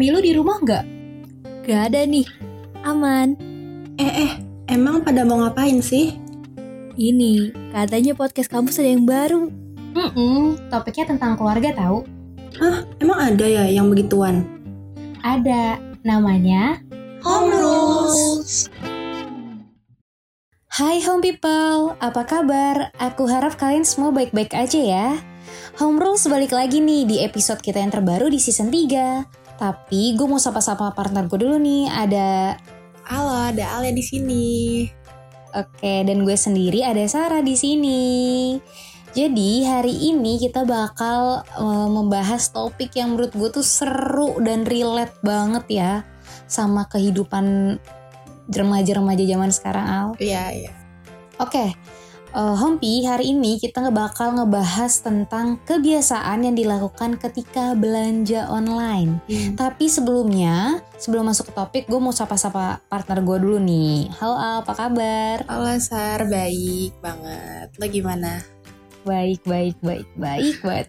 Mami lu di rumah nggak? Gak ada nih. Aman. Eh eh, emang pada mau ngapain sih? Ini, katanya podcast kampus ada yang baru. Hmm, topiknya tentang keluarga tahu. Hah, emang ada ya yang begituan? Ada, namanya Home Rules. Hai home people, apa kabar? Aku harap kalian semua baik-baik aja ya. Home Rules balik lagi nih di episode kita yang terbaru di season 3. Tapi gue mau sapa-sapa partner gue dulu nih, ada Halo, ada Alia di sini. Oke, dan gue sendiri ada Sarah di sini. Jadi hari ini kita bakal uh, membahas topik yang menurut gue tuh seru dan relate banget ya sama kehidupan remaja-remaja zaman sekarang Al. Iya, iya. Oke, uh, Hompi hari ini kita bakal ngebahas tentang kebiasaan yang dilakukan ketika belanja online. Hmm. Tapi sebelumnya, sebelum masuk ke topik, gue mau sapa-sapa partner gue dulu nih. Halo Al, apa kabar? Halo Sar, baik banget. Lo gimana? Baik, baik, baik, baik banget.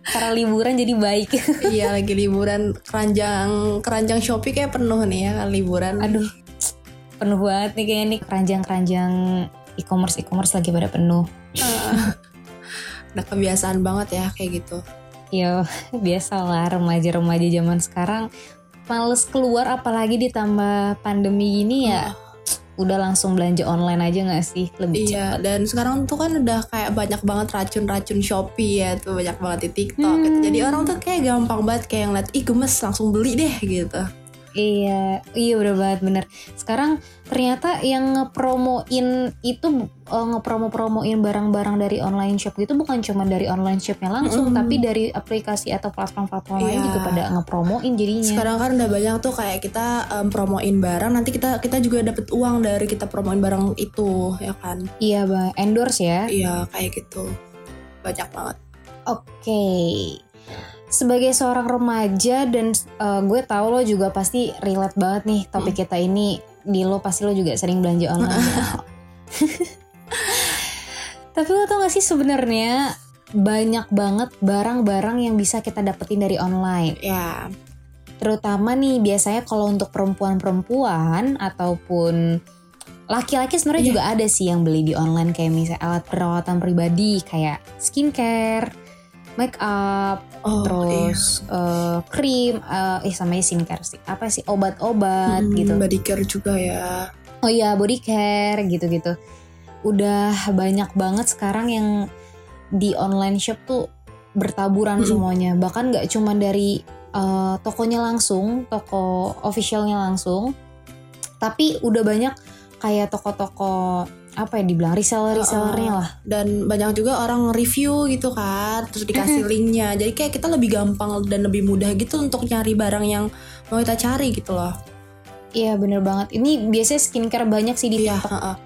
Karena liburan jadi baik. iya, lagi liburan keranjang keranjang Shopee kayak penuh nih ya kan liburan. Aduh, penuh banget nih kayaknya nih keranjang-keranjang e-commerce e-commerce lagi pada penuh. Ah. Udah kebiasaan banget ya kayak gitu. Yo, biasalah remaja-remaja zaman sekarang males keluar apalagi ditambah pandemi gini ya. Udah langsung belanja online aja gak sih? Lebih Iya, cepat. dan sekarang tuh kan udah kayak banyak banget racun-racun Shopee ya tuh banyak banget di TikTok Hmm. gitu. Jadi orang tuh kayak gampang banget kayak ngeliat, ih gemes langsung beli deh gitu. Iya, iya udah banget bener. Sekarang ternyata yang ngepromoin itu eh, ngepromo-promoin barang-barang dari online shop gitu bukan cuma dari online shopnya langsung, Mm-mm. tapi dari aplikasi atau platform-platform lain Iya. juga pada ngepromoin jadinya. Sekarang kan udah banyak tuh kayak kita em, promoin barang, nanti kita kita juga dapet uang dari kita promoin barang itu, ya kan? Iya, bang, endorse ya. Iya kayak gitu, banyak banget. Oke. Sebagai seorang remaja dan eh, gue tahu lo juga pasti relate banget nih topik kita ini di lo pasti lo juga sering belanja online. ya. Tapi lo tau gak sih sebenarnya banyak banget barang-barang yang bisa kita dapetin dari online. Ya, Terutama nih biasanya kalau untuk perempuan-perempuan ataupun laki-laki sebenarnya Iya. juga ada sih yang beli di online kayak misalnya alat perawatan pribadi kayak skincare, make up, oh terus eh, krim, eh eh sama skincare sih. Apa sih obat-obat Hmm, gitu. Body care juga ya. Oh iya body care gitu-gitu. Udah banyak banget sekarang yang di online shop tuh bertaburan Mm-mm. semuanya. Bahkan nggak cuma dari eh, tokonya langsung, toko officialnya langsung, tapi udah banyak kayak toko-toko apa ya dibilang reseller-resellernya lah. Dan banyak juga orang review gitu kan, terus dikasih linknya. Jadi kayak kita lebih gampang dan lebih mudah gitu untuk nyari barang yang mau kita cari gitu loh. Iya bener banget. Ini biasanya skincare banyak sih di Iya, TikTok. heeh.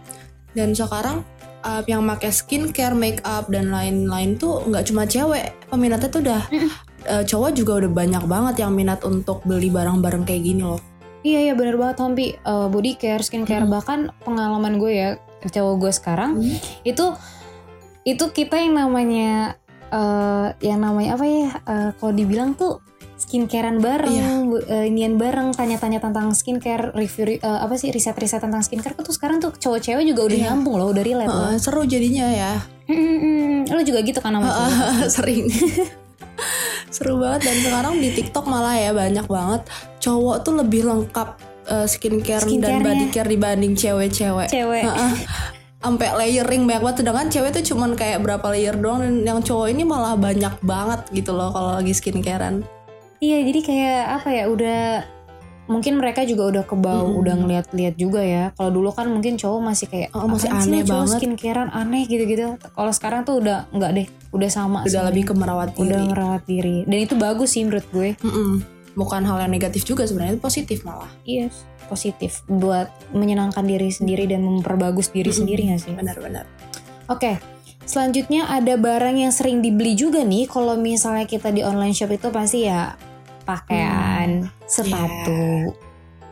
Dan sekarang uh, yang pakai skincare, make up dan lain-lain tuh nggak cuma cewek, peminatnya tuh udah uh, cowok juga udah banyak banget yang minat untuk beli barang-barang kayak gini loh. Iya iya bener banget Tompi. Eh, body care, skincare Mm. bahkan pengalaman gue ya cowok gue sekarang Hmm. itu itu kita yang namanya eh yang namanya apa ya eh, kalau dibilang tuh skincarean bareng, Iya. bu- eh, inian bareng, tanya-tanya tentang skincare, review eh, apa sih riset-riset tentang skincare tuh sekarang tuh cowok-cewek juga udah Iya. nyambung loh, udah relate loh. Heeh, seru jadinya ya. Lo juga gitu kan sama cowok? Heeh, Sering. seru banget dan sekarang di TikTok malah ya banyak banget cowok tuh lebih lengkap uh, skincare dan Skincare-nya. body care dibanding cewek-cewek. Cewek. Sampai layering banyak banget sedangkan cewek tuh cuman kayak berapa layer doang dan yang cowok ini malah banyak banget gitu loh kalau lagi skincarean Iya, jadi kayak apa ya? Udah mungkin mereka juga udah kebau, Mm-mm. udah ngeliat-liat juga ya. Kalau dulu kan mungkin cowok masih kayak Oh, masih "Apaan sih aneh cowok banget." skincarean aneh gitu-gitu. Kalau sekarang tuh udah enggak deh, udah sama. udah semuanya. lebih ke merawat udah diri merawat diri. Dan itu bagus sih menurut gue. Mm-mm. Bukan hal yang negatif juga sebenarnya itu positif malah Iya, positif buat menyenangkan diri sendiri dan memperbagus diri Mm-mm. sendiri gak sih? benar-benar Oke. Selanjutnya ada barang yang sering dibeli juga nih kalau misalnya kita di online shop itu pasti ya pakaian, sepatu,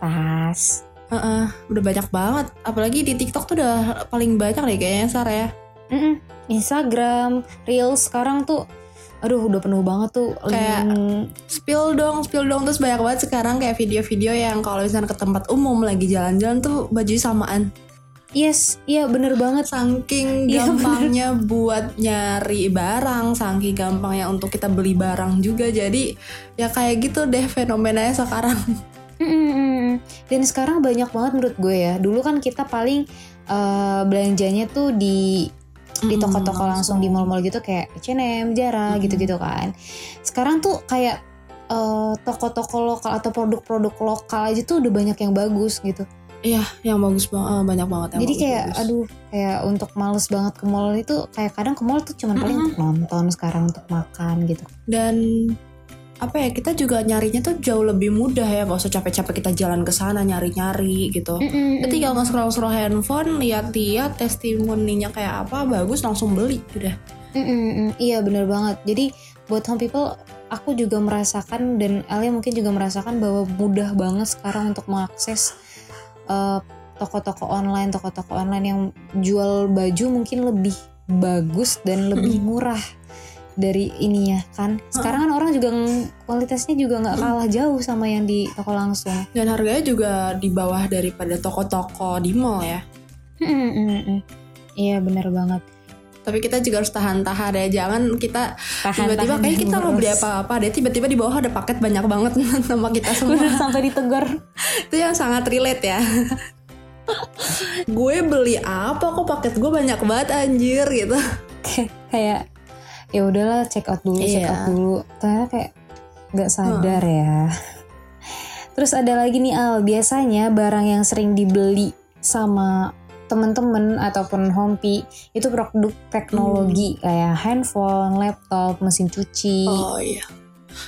tas. Heeh, udah banyak banget apalagi di TikTok tuh udah paling banyak deh kayaknya Sar ya Mm-mm. Instagram, Reels sekarang tuh aduh udah penuh banget tuh Kayak- link- spill dong spill dong. Terus banyak banget sekarang kayak video-video yang kalau misalnya ke tempat umum lagi jalan-jalan tuh baju samaan. Yes iya bener banget. Saking Iya, gampangnya buat nyari barang saking gampangnya untuk kita beli barang juga. Jadi ya kayak gitu deh fenomenanya sekarang. Mm-mm. dan sekarang banyak banget menurut gue ya. Dulu kan kita paling eh, belanjanya tuh di di toko-toko langsung di mall-mall gitu kayak H&M, Zara Mm-mm. gitu-gitu kan. Sekarang tuh kayak eh, toko-toko lokal atau produk-produk lokal aja tuh udah banyak yang bagus gitu. Iya, yang bagus banget, banyak banget yang Jadi bagus, kayak bagus. aduh kayak untuk males banget ke mall itu kayak kadang ke mall tuh cuman paling Mm-mm. untuk nonton sekarang untuk makan gitu. Dan apa ya kita juga nyarinya tuh jauh lebih mudah ya, gak usah capek-capek kita jalan ke sana nyari-nyari gitu. Mm-mm. Kita tinggal nge-scroll-scroll handphone, lihat-lihat testimoninya kayak apa, bagus langsung beli udah. Mm-mm, Iya bener banget. Jadi buat home people aku juga merasakan dan Alia mungkin juga merasakan bahwa mudah banget sekarang untuk mengakses uh, toko-toko online, toko-toko online yang jual baju mungkin lebih bagus dan lebih murah dari ininya kan. Sekarang kan orang juga kualitasnya juga nggak kalah jauh sama yang di toko langsung. Dan harganya juga di bawah daripada toko-toko di mall ya. Iya bener banget. Tapi kita juga harus tahan-tahan ya, jangan kita tiba-tiba kayak kita nggak beli apa-apa deh, tiba-tiba di bawah ada paket banyak banget sama kita semua. Bener sampai ditegur. Itu yang sangat relate ya. gue beli apa kok paket gue banyak banget anjir gitu. kayak ya udahlah check out dulu check Iya. out dulu ternyata kayak nggak sadar ya terus ada lagi nih Al biasanya barang yang sering dibeli sama temen-temen ataupun hompi itu produk teknologi kayak handphone, laptop, mesin cuci. Oh iya.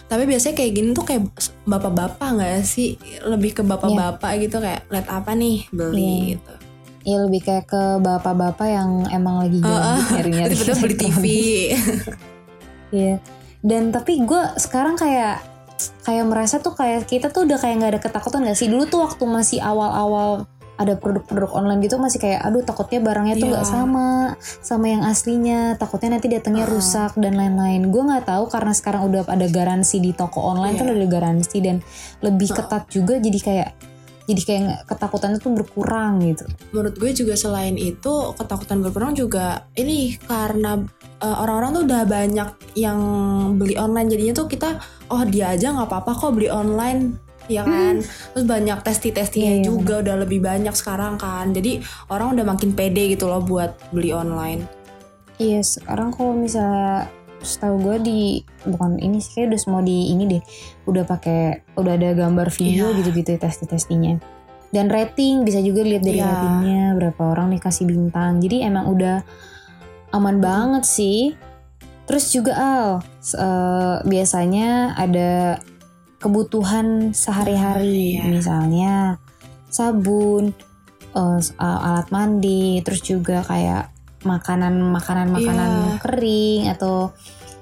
Tapi biasanya kayak gini tuh kayak bapak-bapak nggak sih? Lebih ke bapak-bapak gitu kayak lihat apa nih beli Iya. gitu. Ya lebih kayak ke bapak-bapak yang emang lagi gabut nyari-nyari. Tiba-tiba beli TV. Iya. Dan tapi gue sekarang kayak kayak merasa tuh kayak kita tuh udah kayak nggak ada ketakutan gak sih dulu tuh waktu masih awal-awal ada produk-produk online gitu masih kayak aduh takutnya barangnya tuh Iya. nggak sama sama yang aslinya takutnya nanti datangnya Ah. rusak dan lain-lain gue nggak tahu karena sekarang udah ada garansi di toko online Iya. kan udah ada garansi dan lebih ketat juga jadi kayak jadi kayak ketakutannya tuh berkurang gitu. Menurut gue juga selain itu ketakutan berkurang juga ini karena uh, orang-orang tuh udah banyak yang beli online. Jadinya tuh kita oh dia aja nggak apa-apa kok beli online ya kan? Terus banyak testi-testinya Iya, iya, juga udah lebih banyak sekarang kan. Jadi orang udah makin pede gitu loh buat beli online. Iya sekarang kalau misalnya setahu gue di bukan ini sih kayak udah semua di ini deh udah pakai udah ada gambar video Iya. gitu-gitu testi testinya dan rating bisa juga lihat dari Iya. ratingnya berapa orang nih kasih bintang jadi emang udah aman banget sih terus juga al eh, biasanya ada kebutuhan sehari-hari Iya. misalnya sabun eh, alat mandi terus juga kayak makanan makanan makanan Iya. kering atau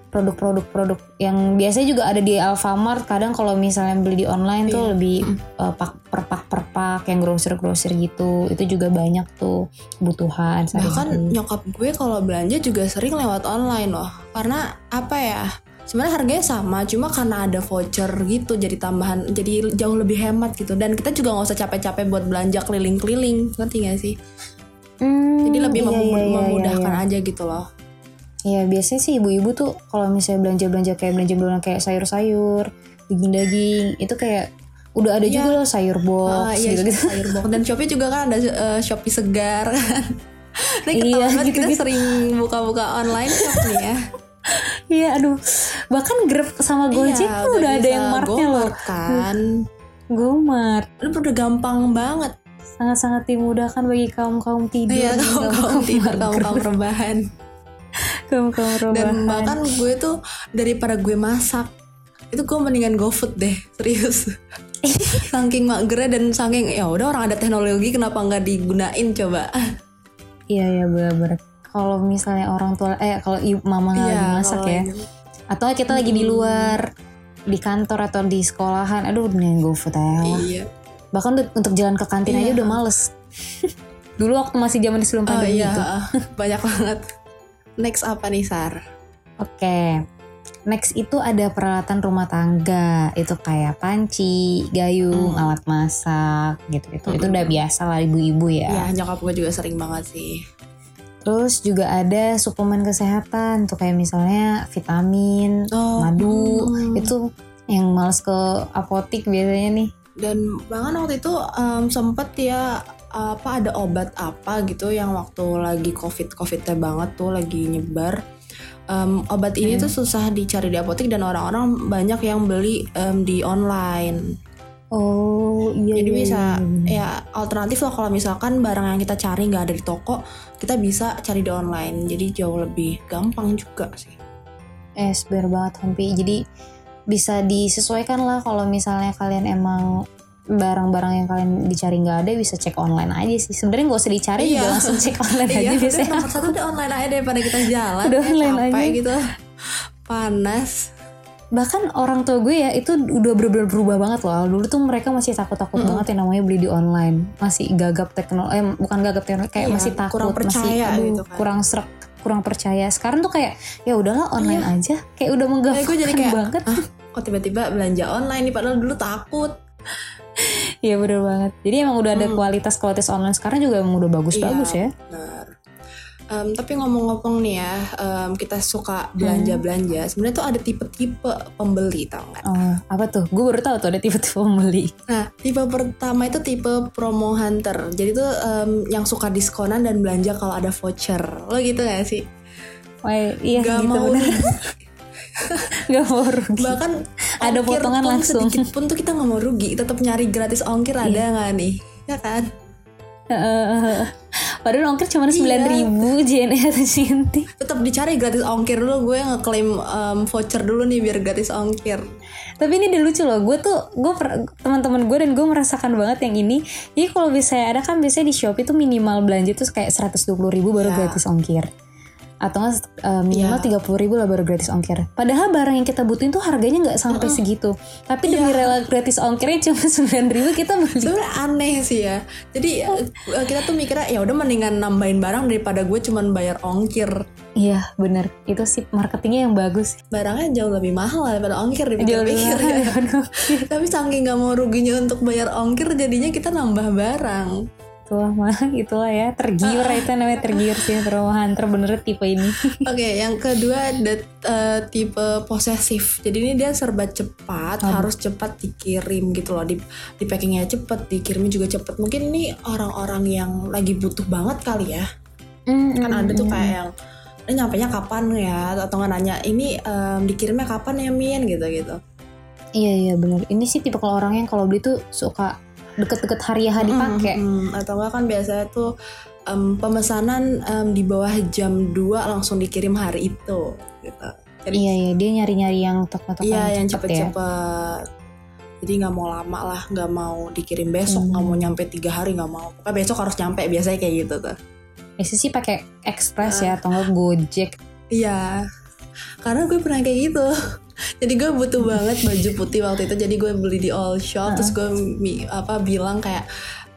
produk-produk-produk yang biasanya juga ada di Alfamart kadang kalau misalnya beli di online tuh Iya. lebih Mm. eh, pak per pak per pak yang grocer grocer gitu itu juga banyak tuh kebutuhan bahkan sehari-hari. nyokap gue kalau belanja juga sering lewat online loh karena apa ya sebenarnya harganya sama cuma karena ada voucher gitu jadi tambahan jadi jauh lebih hemat gitu dan kita juga nggak usah capek-capek buat belanja keliling-keliling ngerti gak sih Hmm, jadi lebih iya, memu- iya, iya, memudahkan iya. aja gitu loh Iya biasanya sih ibu-ibu tuh kalau misalnya belanja-belanja kayak belanja-belanja kayak sayur-sayur, daging-daging itu kayak udah ada Iya. juga loh sayur box Ah, iya, gitu-gitu. sayur box dan Shopee juga kan ada eh, Shopee segar kan Nah, Iya, banget kita gitu-gitu. sering buka-buka online shop nih ya. Iya aduh bahkan Grab sama Gojek Iya, udah ada yang marknya loh. Kan. Gomart Lu udah gampang banget. Sangat-sangat dimudahkan bagi kaum-kaum tidur. Iya, nih, kaum kaum kaum-kaum tidur, kaum kaum mager, rebahan. kaum-kaum Dan rebahan. bahkan gue tuh daripada gue masak, itu gue mendingan GoFood deh, serius. saking magernya dan saking ya udah orang ada teknologi kenapa nggak digunain coba? Iya iya benar-benar. Kalau misalnya orang tua eh kalau ibu mama nggak lagi masak ya, ini- atau kita lagi di Hmm. luar di kantor atau di sekolahan, aduh mendingan GoFood aja. Iya. Bahkan untuk jalan ke kantin aja Iya. udah males. Dulu waktu masih zaman di sebelum Oh pandemi iya, itu. banyak banget. Next apa nih Sar? Oke. Next itu ada peralatan rumah tangga, itu kayak panci, gayung, Hmm. alat masak, gitu-gitu. Itu Hmm. udah biasa lah ibu-ibu ya. Ya nyokap gue juga sering banget sih. Terus juga ada suplemen kesehatan, tuh kayak misalnya vitamin, Oh, madu, hmm. itu yang males ke apotik biasanya nih. Dan bahkan waktu itu em, sempet ya apa ada obat apa gitu yang waktu lagi covid covidnya banget tuh lagi nyebar. Em, obat ini Hmm. tuh susah dicari di apotik dan orang-orang banyak yang beli em, di online. Oh iya. Jadi iya, bisa iya, iya. ya alternatif lah kalau misalkan barang yang kita cari nggak ada di toko, kita bisa cari di online. Jadi jauh lebih gampang juga sih. Eh, bener banget Hompi. Jadi bisa disesuaikan lah kalau misalnya kalian emang barang-barang yang kalian dicari nggak ada bisa cek online aja sih. Sebenarnya nggak usah dicari Iya. juga langsung cek online Iya, aja biasanya. nomor satu udah online aja daripada kita jalan. Udah ya, online aja. gitu. Panas. Bahkan orang tua gue ya itu udah bener-bener berubah banget loh. Dulu tuh mereka masih takut-takut Mm-mm. banget yang namanya beli di online. Masih gagap teknologi, eh bukan gagap teknologi, kayak Iya, masih takut, kurang percaya masih aduh, gitu kan. kurang serak, kurang percaya. Sekarang tuh kayak ya udahlah online Iya. aja. Kayak udah menggampangkan gue jadi kayak banget. "Hah, kok tiba-tiba belanja online nih padahal dulu takut. Iya bener banget. Jadi emang udah ada Hmm. kualitas-kualitas online sekarang juga emang udah bagus-bagus ya. Benar. Em, tapi ngomong-ngomong nih ya, em, kita suka belanja-belanja. Sebenarnya tuh ada tipe-tipe pembeli tau nggak? Oh, apa tuh? Gue baru tahu tuh ada tipe-tipe pembeli. Nah, tipe pertama itu tipe promo hunter. Jadi tuh em, yang suka diskonan dan belanja kalau ada voucher. Lo gitu gak sih? Wah, iya Gak gitu mau bener. Gak mau rugi. bahkan Ada potongan langsung. sedikit pun tuh kita nggak mau rugi tetap nyari gratis ongkir ada Iya. nggak nih ya kan Padahal ongkir cuma Iya. sembilan ribu JNE atau Cinti. tetap dicari gratis ongkir dulu gue ngeklaim em, voucher dulu nih biar gratis ongkir Tapi ini udah lucu loh. Gue tuh gue teman-teman gue dan gue merasakan banget yang ini. Jadi kalau bisa ada kan biasanya di Shopee tuh minimal belanja tuh kayak 120 ribu baru Iya. gratis ongkir. Atau nggak eh, minimal Iya. 30 ribu lah baru gratis ongkir. Padahal barang yang kita butuhin tuh harganya nggak sampai segitu. Tapi demi Iya. rela gratis ongkirnya cuma 9 ribu kita beli. sebenarnya aneh sih ya jadi eh, kita tuh mikirnya ya udah mendingan nambahin barang daripada gue cuman bayar ongkir Iya bener. Itu sih marketingnya yang bagus. barangnya jauh lebih mahal daripada ongkir Jual dipikir-pikir ya. Tapi saking nggak mau ruginya untuk bayar ongkir jadinya kita nambah barang Itulah mah, itulah ya tergiur itu namanya tergiur sih promo hunter bener tipe ini. Oke, yang kedua ada eh, tipe posesif. Jadi ini dia serba cepat, Aduh. harus cepat dikirim gitu loh. Di, di packingnya cepat, dikirimnya juga cepat. Mungkin ini orang-orang yang lagi butuh banget kali ya. Kan ada tuh kayak yang ini nyampe kapan ya atau nggak nanya ini em, dikirimnya kapan ya Min gitu gitu. Iya iya bener. Ini sih tipe kalau orang yang kalau beli tuh suka deket-deket hari H dipakai. Mm, atau enggak kan biasanya tuh em, pemesanan em, di bawah jam 2 langsung dikirim hari itu gitu. Jadi Iya iya dia nyari-nyari yang toko-toko Iya yang cepet ya. cepet-cepet. Jadi nggak mau lama lah, nggak mau dikirim besok, nggak Hmm. mau nyampe tiga hari, nggak mau. Pokoknya besok harus nyampe, biasanya kayak gitu tuh. Biasanya sih pakai express Ah. ya atau enggak Gojek. Iya, karena gue pernah kayak gitu. Jadi gue butuh banget baju putih waktu itu, jadi gue beli di all shop, terus gue mi- apa bilang kayak,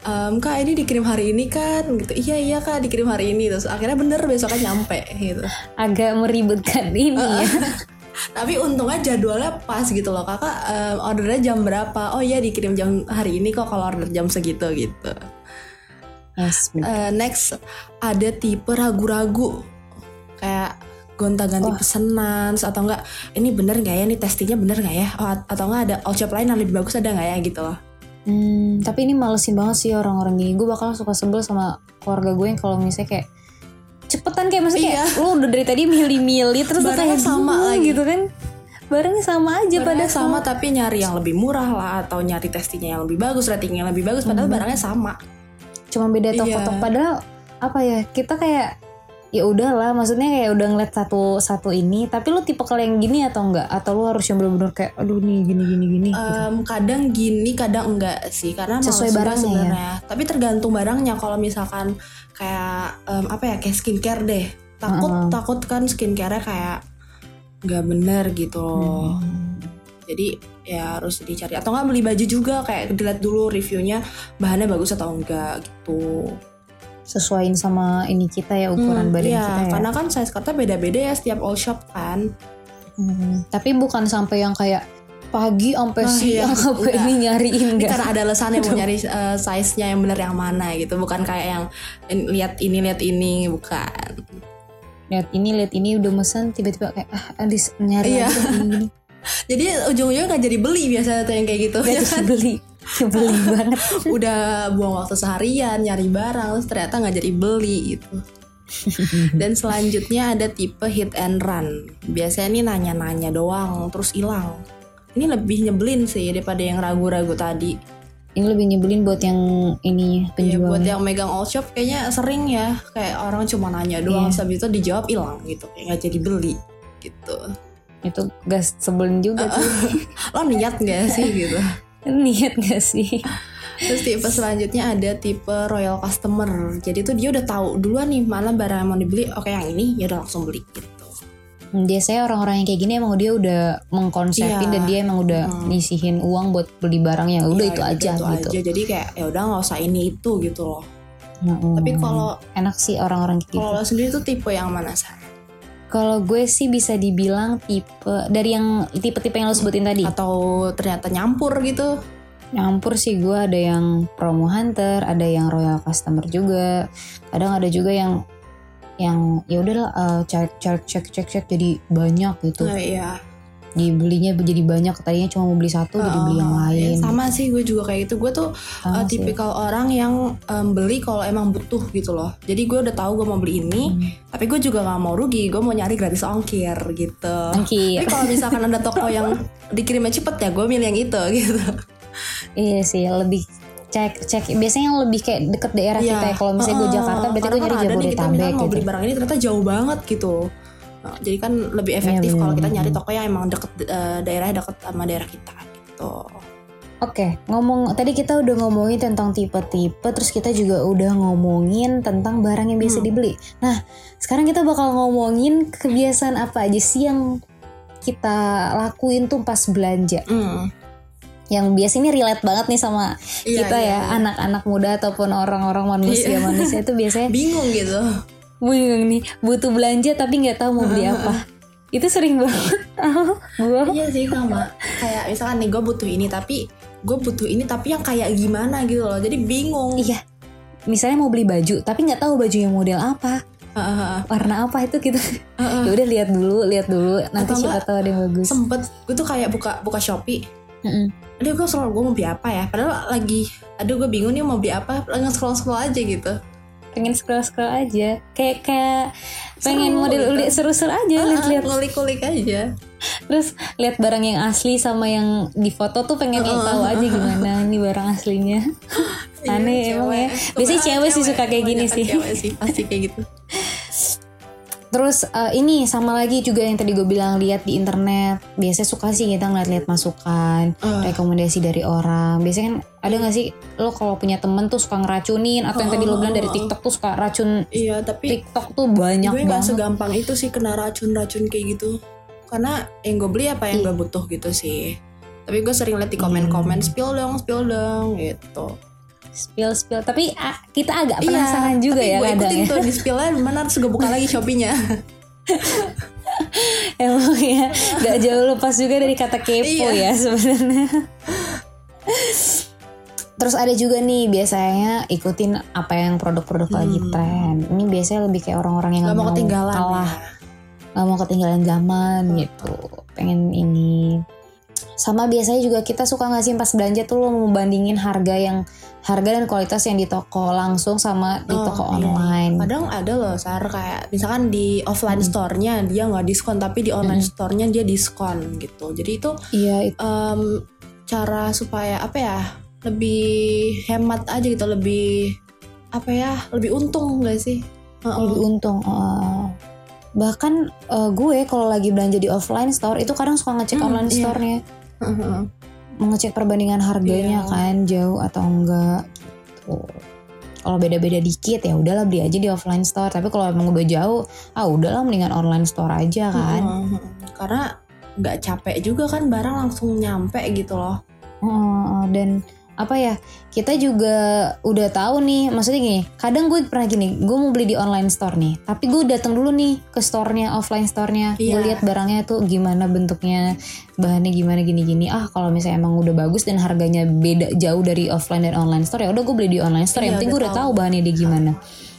"Em, kak ini dikirim hari ini kan, gitu. Iya iya kak dikirim hari ini, terus akhirnya bener besoknya nyampe gitu. Agak meribetkan ini ya. Tapi untungnya jadwalnya pas gitu loh kakak em, ordernya jam berapa? Oh iya dikirim jam hari ini kok kalau order jam segitu gitu. Yes. Eh, next ada tipe ragu-ragu kayak gonta-ganti Wah. pesanan atau enggak ini bener nggak ya ini testingnya bener nggak ya oh, atau enggak ada all shop lain yang lebih bagus ada nggak ya gitu loh. Hmm, tapi ini malesin banget sih orang-orang gini. Gue bakal suka sebel sama keluarga gue yang kalau misalnya kayak cepetan kayak maksudnya kayak Iya. lu udah dari tadi milih-milih terus Barangnya kayak sama lagi. gitu kan. Barangnya sama aja pada Barangnya sama tapi nyari yang lebih murah lah atau nyari testingnya yang lebih bagus, ratingnya yang lebih bagus padahal Hmm. barangnya sama. cuma beda Iya. toko-toko padahal apa ya kita kayak ya udahlah maksudnya kayak udah ngeliat satu satu ini tapi lu tipe kalau yang gini atau enggak atau lu harus yang bener-bener kayak aduh nih gini gini gini gitu. Em, kadang gini kadang enggak sih karena Sesuai barangnya ya? sebenarnya tapi tergantung barangnya kalau misalkan kayak em, apa ya kayak skincare deh takut Heeh. takut kan skincare kayak nggak bener gitu loh Hmm. jadi ya harus dicari atau nggak beli baju juga kayak dilihat dulu reviewnya bahannya bagus atau enggak gitu sesuaiin sama ini kita ya ukuran Hmm, badan iya, kita ya karena kan size kartnya beda-beda ya setiap all shop kan Hmm, tapi bukan sampai yang kayak pagi sampai Ah, siang iya, sampai ini nyariin enggak. karena ada alasannya mau nyari eh, size-nya yang bener yang mana gitu, bukan kayak yang in- lihat ini lihat ini, bukan. Lihat ini lihat ini udah mesen tiba-tiba kayak ah Alis nyari Iya. lagi. Jadi ujung-ujungnya nggak jadi beli biasanya tuh yang kayak gitu. Gak ya jadi kan? beli. Beli banget. Udah buang waktu seharian nyari barang, terus ternyata nggak jadi beli gitu. Dan selanjutnya ada tipe hit and run. Biasanya ini nanya-nanya doang, terus hilang. Ini lebih nyebelin sih daripada yang ragu-ragu tadi. Ini lebih nyebelin buat yang ini Iya buat penjualnya. yang megang all shop kayaknya sering ya kayak orang cuma nanya doang habis itu dijawab hilang gitu kayak nggak jadi beli gitu Itu gas sebelin juga tuh. lo niat nggak sih gitu Niat gak sih? terus tipe selanjutnya ada tipe royal customer jadi tuh dia udah tahu duluan nih mana barang yang mau dibeli oke yang ini ya udah langsung beli gitu Biasanya orang-orang yang kayak gini emang dia udah mengkonsepin Iya. dan dia emang udah Hmm. nyisihin uang buat beli barang yang udah Iya, itu aja itu gitu. aja. jadi kayak ya udah nggak usah ini itu gitu loh Mm-mm. tapi kalau enak sih orang-orang kayak gitu. kalau sendiri tuh tipe yang mana sar Kalau gue sih bisa dibilang tipe dari yang tipe-tipe yang lo sebutin tadi. atau ternyata nyampur gitu Nyampur sih gue ada yang promo hunter, ada yang royal customer juga. Kadang ada juga yang yang ya udahlah eh, cek cek cek cek cek jadi banyak gitu. nah, iya Dibelinya jadi banyak tadinya cuma mau beli satu jadi beli yang lain. ya, sama sih gue juga kayak gitu gue tuh Sama uh, sih. tipikal orang yang um, beli kalau emang butuh gitu loh jadi gue udah tahu gue mau beli ini Hmm. tapi gue juga nggak mau rugi gue mau nyari gratis ongkir gitu Ongkir. tapi kalau misalkan ada toko yang dikirimnya cepet ya gue milih yang itu gitu Iya sih lebih cek cek biasanya yang lebih kayak deket daerah Iya. kita ya kalau misalnya gue Jakarta berarti gue nyari kan Jabodetabek misalkan mau gitu beli barang ini ternyata jauh banget gitu Nah, jadi kan lebih efektif Iya, kalau kita nyari toko yang emang deket uh, daerah deket sama daerah kita gitu Oke ngomong tadi kita udah ngomongin tentang tipe-tipe terus kita juga udah ngomongin tentang barang yang biasa Hmm. dibeli nah sekarang kita bakal ngomongin kebiasaan apa aja sih yang kita lakuin tuh pas belanja Hmm. yang biasanya relate banget nih sama Iya, kita iya, ya iya. anak-anak muda ataupun orang-orang manusia Iya. manusia itu biasanya bingung gitu bingung nih butuh belanja tapi nggak tahu mau beli apa. Itu sering banget. Gue Iya sih sama. Kayak misalkan nih gue butuh ini tapi gue butuh ini tapi yang kayak gimana gitu loh. Jadi bingung. Iya. Misalnya mau beli baju tapi nggak tahu bajunya model apa. Heeh. warna apa itu Heeh. ya udah lihat dulu lihat dulu. Nanti Atau siapa tahu ada yang bagus. sempet gue tuh kayak buka buka shopee. Mm-mm. aduh gue selalu gue mau beli apa ya? Padahal lagi aduh gue bingung nih mau beli apa. Lagi scroll scroll aja gitu pengen scroll scroll aja kayak kayak pengen Seru model gitu. ulik seru-seru aja lihat-lihat ngulik ngulik aja terus lihat barang yang asli sama yang di foto tuh pengen Heeh. tahu aja gimana ini barang aslinya Aneh Iya, emang cewek. ya. Biasanya Kebanyakan cewek sih suka kayak gini sih. cewek sih pasti kayak gitu Terus eh, ini sama lagi juga yang tadi gue bilang lihat di internet. Biasanya suka sih kita ngeliat-liat masukan, Eh. rekomendasi dari orang. Biasanya kan ada gak sih lo kalau punya temen tuh suka ngeracunin atau yang tadi lo bilang dari TikTok tuh suka racun iya tapi TikTok tuh banyak gue banget. segampang itu sih kena racun-racun kayak gitu karena yang gue beli apa yang Iya. gue butuh gitu sih tapi gue sering liat di komen-komen spill dong spill dong gitu Spill spill. Tapi ah, kita agak penasaran juga Iya, tapi ya gue ikutin ya. tuh di spillnya mana terus gue buka lagi shopee-nya Emang ya gak jauh lepas juga dari kata kepo Iya. ya sebenarnya. Terus ada juga nih biasanya ikutin apa yang produk-produk lagi Hmm. tren. Ini biasanya lebih kayak orang-orang yang nggak mau ketinggalan kalah, ya. nggak mau ketinggalan zaman gitu. Pengen ini. Sama biasanya juga kita suka nggak sih pas belanja tuh lo mau bandingin harga yang harga dan kualitas yang di toko langsung sama di Oh, toko iya. online. kadang ada loh sar kayak misalkan di offline Hmm. store-nya dia nggak diskon tapi di online store-nya dia diskon gitu jadi itu Iya itu em, cara supaya apa ya lebih hemat aja gitu lebih apa ya lebih untung gak sih Heeh. lebih untung. uh, bahkan uh, gue kalau lagi belanja di offline store itu kadang suka ngecek Hmm, online iya. store-nya, Heeh. mengecek perbandingan harganya Iya. kan jauh atau enggak gitu. Kalau beda-beda dikit ya udahlah beli aja di offline store. Tapi kalau emang udah jauh, ah udahlah mendingan online store aja kan. Heeh. karena nggak capek juga kan barang langsung nyampe gitu loh Uh, dan apa ya kita juga udah tahu nih maksudnya gini kadang gue pernah gini gue mau beli di online store nih tapi gue datang dulu nih ke store-nya offline store-nya gue Iya. lihat barangnya tuh gimana bentuknya bahannya gimana gini-gini ah kalau misalnya emang udah bagus dan harganya beda jauh dari offline dan online store ya udah gue beli di online store yang Iya, penting gue udah tahu bahannya dia gimana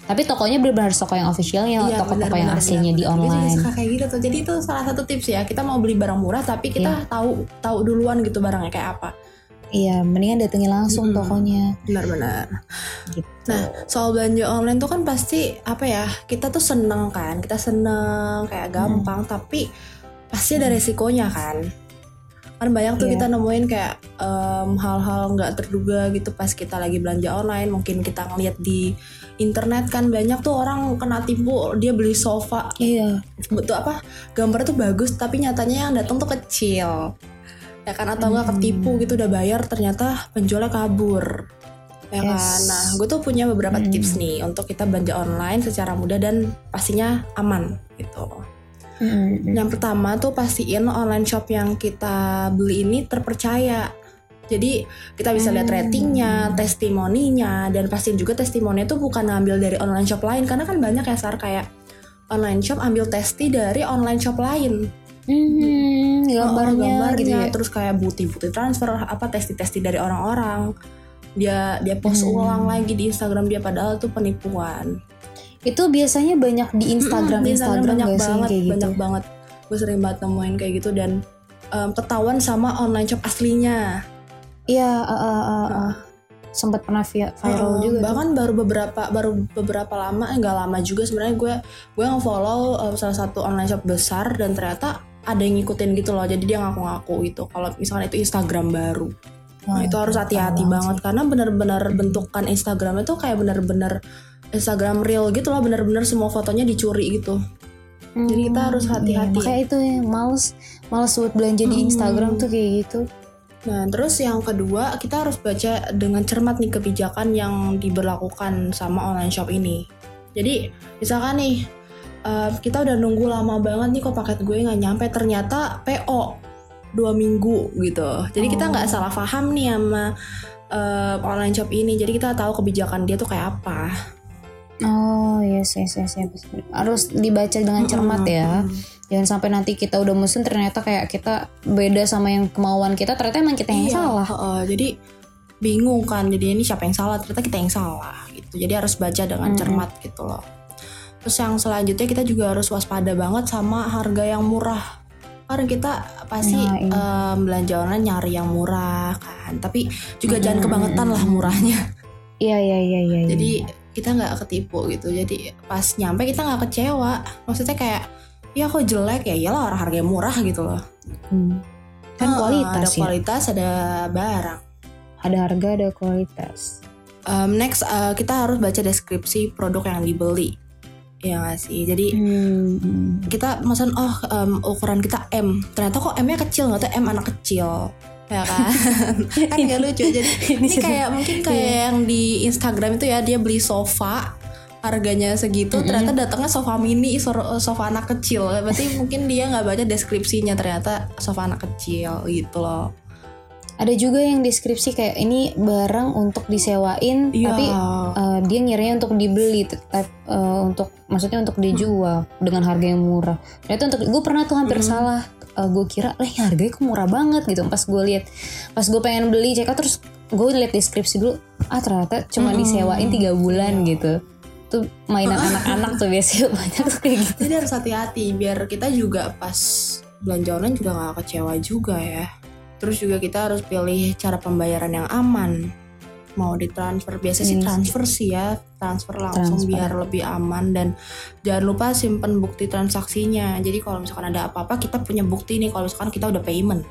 tapi tokonya benar-benar toko yang officialnya Iya, toko-toko yang aslinya di online suka kayak gitu tuh. Jadi itu salah satu tips ya. Kita mau beli barang murah tapi kita tahu tahu duluan gitu barangnya kayak apa. Iya mendingan datengin langsung Mm-mm. tokonya Benar-benar. gitu Nah, soal belanja online tuh kan pasti apa ya? Kita tuh seneng kan, kita seneng kayak gampang, tapi pasti ada resikonya kan. Kan banyak tuh Iya. kita nemuin kayak em, hal-hal nggak terduga gitu pas kita lagi belanja online. Mungkin kita ngeliat di internet kan banyak tuh orang kena tipu dia beli sofa iya betul apa gambarnya tuh bagus tapi nyatanya yang datang tuh kecil ya kan atau enggak Hmm. ketipu gitu udah bayar ternyata penjualnya kabur ya Yes. kan nah gue tuh punya beberapa Hmm. tips nih untuk kita belanja online secara mudah dan pastinya aman gitu Mm-mm. yang pertama tuh pastiin online shop yang kita beli ini terpercaya jadi kita bisa lihat Hmm. ratingnya, testimoninya, dan pastiin juga testimoninya tuh bukan ngambil dari online shop lain karena kan banyak ya sar kayak online shop ambil testi dari online shop lain. Hmm, gambarnya, Oh, gitu ya. terus kayak bukti-bukti transfer apa testi-testi dari orang-orang. Dia dia post Hmm. ulang lagi di Instagram dia padahal tuh penipuan. Itu biasanya banyak di Instagram, Mm-mm, di Instagram, banyak gak sih banget, kayak gitu. banyak banget. Gue sering banget nemuin kayak gitu dan em, ketahuan sama online shop aslinya. Iya, uh, uh, uh, uh. sempat pernah via- viral Uh, juga. tuh. bahkan baru beberapa baru beberapa lama eh, nggak lama juga sebenarnya gue gue nge-follow uh, salah satu online shop besar dan ternyata ada yang ngikutin gitu loh jadi dia ngaku-ngaku gitu kalau misalnya itu Instagram baru nah itu harus hati-hati banget karena bener-bener bentukan Instagramnya tuh kayak bener-bener Instagram real gitu loh bener-bener semua fotonya dicuri gitu sih. jadi kita harus Hmm, hati-hati. iya, makanya itu ya, males, males buat belanja di Hmm. Instagram tuh kayak gitu. Nah, terus yang kedua, kita harus baca dengan cermat nih kebijakan yang diberlakukan sama online shop ini. Jadi, misalkan nih, kita udah nunggu lama banget nih kok paket gue nggak nyampe, ternyata PO dua minggu gitu. Jadi kita nggak Oh. salah paham nih sama eh, online shop ini. Jadi kita tahu kebijakan dia tuh kayak apa. Oh yes yes yes, yes. harus dibaca dengan cermat ya. Jangan sampai nanti kita udah mesen ternyata kayak kita beda sama yang kemauan kita ternyata emang kita yang Iya, salah. heeh. jadi bingung kan. Jadi ini siapa yang salah? Ternyata kita yang salah gitu. Jadi harus baca dengan Mm-mm. cermat gitu loh. Terus yang selanjutnya kita juga harus waspada banget sama harga yang murah. Karena kita pasti Nah, iya. em, belanja online nyari yang murah kan. Tapi juga Mm-mm. jangan kebangetan lah murahnya. Iya iya iya iya. iya. Jadi kita nggak ketipu gitu. Jadi pas nyampe kita nggak kecewa. Maksudnya kayak ya kok jelek ya iyalah orang harganya murah gitu loh. Hmm. kan Heeh, kualitas ada ya. kualitas ada barang. Ada harga ada kualitas. Um, next uh, kita harus baca deskripsi produk yang dibeli ya nggak sih? Jadi Hmm. kita mesen oh um, ukuran kita M. Ternyata kok M nya kecil nggak tuh? M anak kecil. Ya kan? Kan nggak lucu. Jadi ini kayak mungkin kayak yang di Instagram itu ya dia beli sofa harganya segitu Mm-mm. ternyata datangnya sofa mini sofa anak kecil. Berarti mungkin dia nggak baca deskripsinya ternyata sofa anak kecil gitu loh Ada juga yang deskripsi kayak ini barang untuk disewain Iya. tapi uh, dia ngiranya untuk dibeli t- t- uh, untuk maksudnya untuk dijual dengan harga yang murah. Ternyata untuk gue pernah tuh hampir Mm-mm. salah. Uh, gue kira, eh harganya kok murah banget gitu. Pas gue lihat, pas gue pengen beli check out terus gue lihat deskripsi dulu, ah ternyata cuma Mm-mm. disewain tiga bulan Iya. gitu. Tuh mainan anak-anak tuh biasanya banyak tuh kayak gitu. Jadi harus hati-hati biar kita juga pas belanja online juga nggak kecewa juga ya. Terus juga kita harus pilih cara pembayaran yang aman. Mau ditransfer biasa sih Iya sih. transfer sih ya, transfer langsung Transfer. biar lebih aman dan jangan lupa simpen bukti transaksinya. Jadi kalau misalkan ada apa-apa kita punya bukti nih kalau misalkan kita udah payment.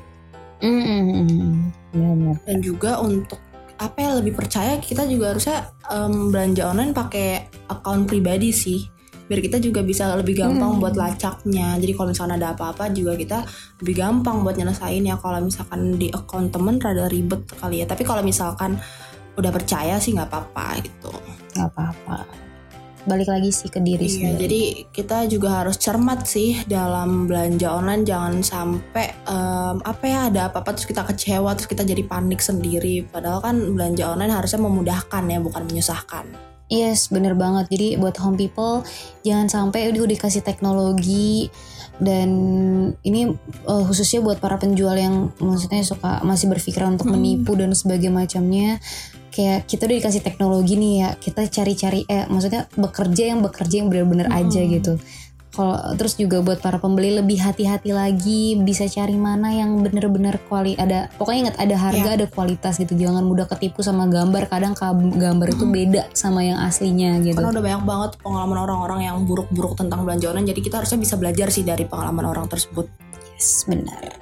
Mm, mm, mm, mm. Benar. Dan juga untuk apa yang lebih percaya kita juga harusnya em, belanja online pakai akun pribadi sih biar kita juga bisa lebih gampang Hmm. buat lacaknya jadi kalau misalkan ada apa-apa juga kita lebih gampang buat nyelesain ya kalau misalkan di akun temen rada ribet kali ya tapi kalau misalkan udah percaya sih nggak apa-apa gitu Gak apa-apa. balik lagi sih ke diri Iya, sendiri. jadi kita juga harus cermat sih dalam belanja online jangan sampai em, apa ya ada apa-apa terus kita kecewa terus kita jadi panik sendiri. Padahal kan belanja online harusnya memudahkan ya bukan menyusahkan. Yes, bener banget. Jadi buat home people jangan sampai udah dikasih teknologi dan ini uh, khususnya buat para penjual yang maksudnya suka masih berpikiran untuk Hmm. menipu dan sebagainya macamnya. Kayak kita udah dikasih teknologi nih ya, kita cari-cari eh maksudnya bekerja yang bekerja yang bener-bener Hmm. aja gitu. Kalau terus juga buat para pembeli lebih hati-hati lagi, bisa cari mana yang bener-bener kuali ada pokoknya ingat ada harga, Ya. ada kualitas gitu. Jangan mudah ketipu sama gambar. Kadang ka- gambar itu beda sama yang aslinya gitu. Karena udah banyak banget pengalaman orang-orang yang buruk-buruk tentang belanja online jadi kita harusnya bisa belajar sih dari pengalaman orang tersebut. Yes, benar.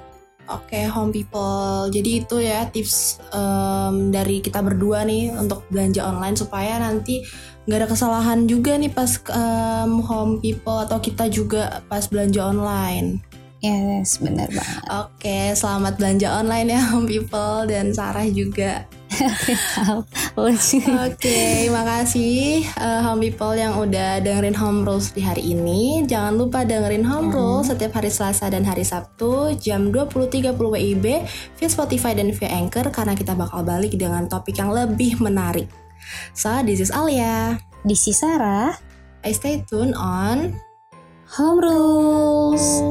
Oke, home people. Jadi itu ya tips em, dari kita berdua nih untuk belanja online supaya nanti nggak ada kesalahan juga nih pas em, home people atau kita juga pas belanja online. Yes, benar banget. Oke, selamat belanja online ya home people dan Sarah juga. Oke, makasih eh, home people yang udah dengerin home rules di hari ini. Jangan lupa dengerin home rules setiap hari Selasa dan hari Sabtu jam 20.30 WIB via Spotify dan via Anchor karena kita bakal balik dengan topik yang lebih menarik. So, this is Alia. Di si Sarah, I stay tuned on Home Rules.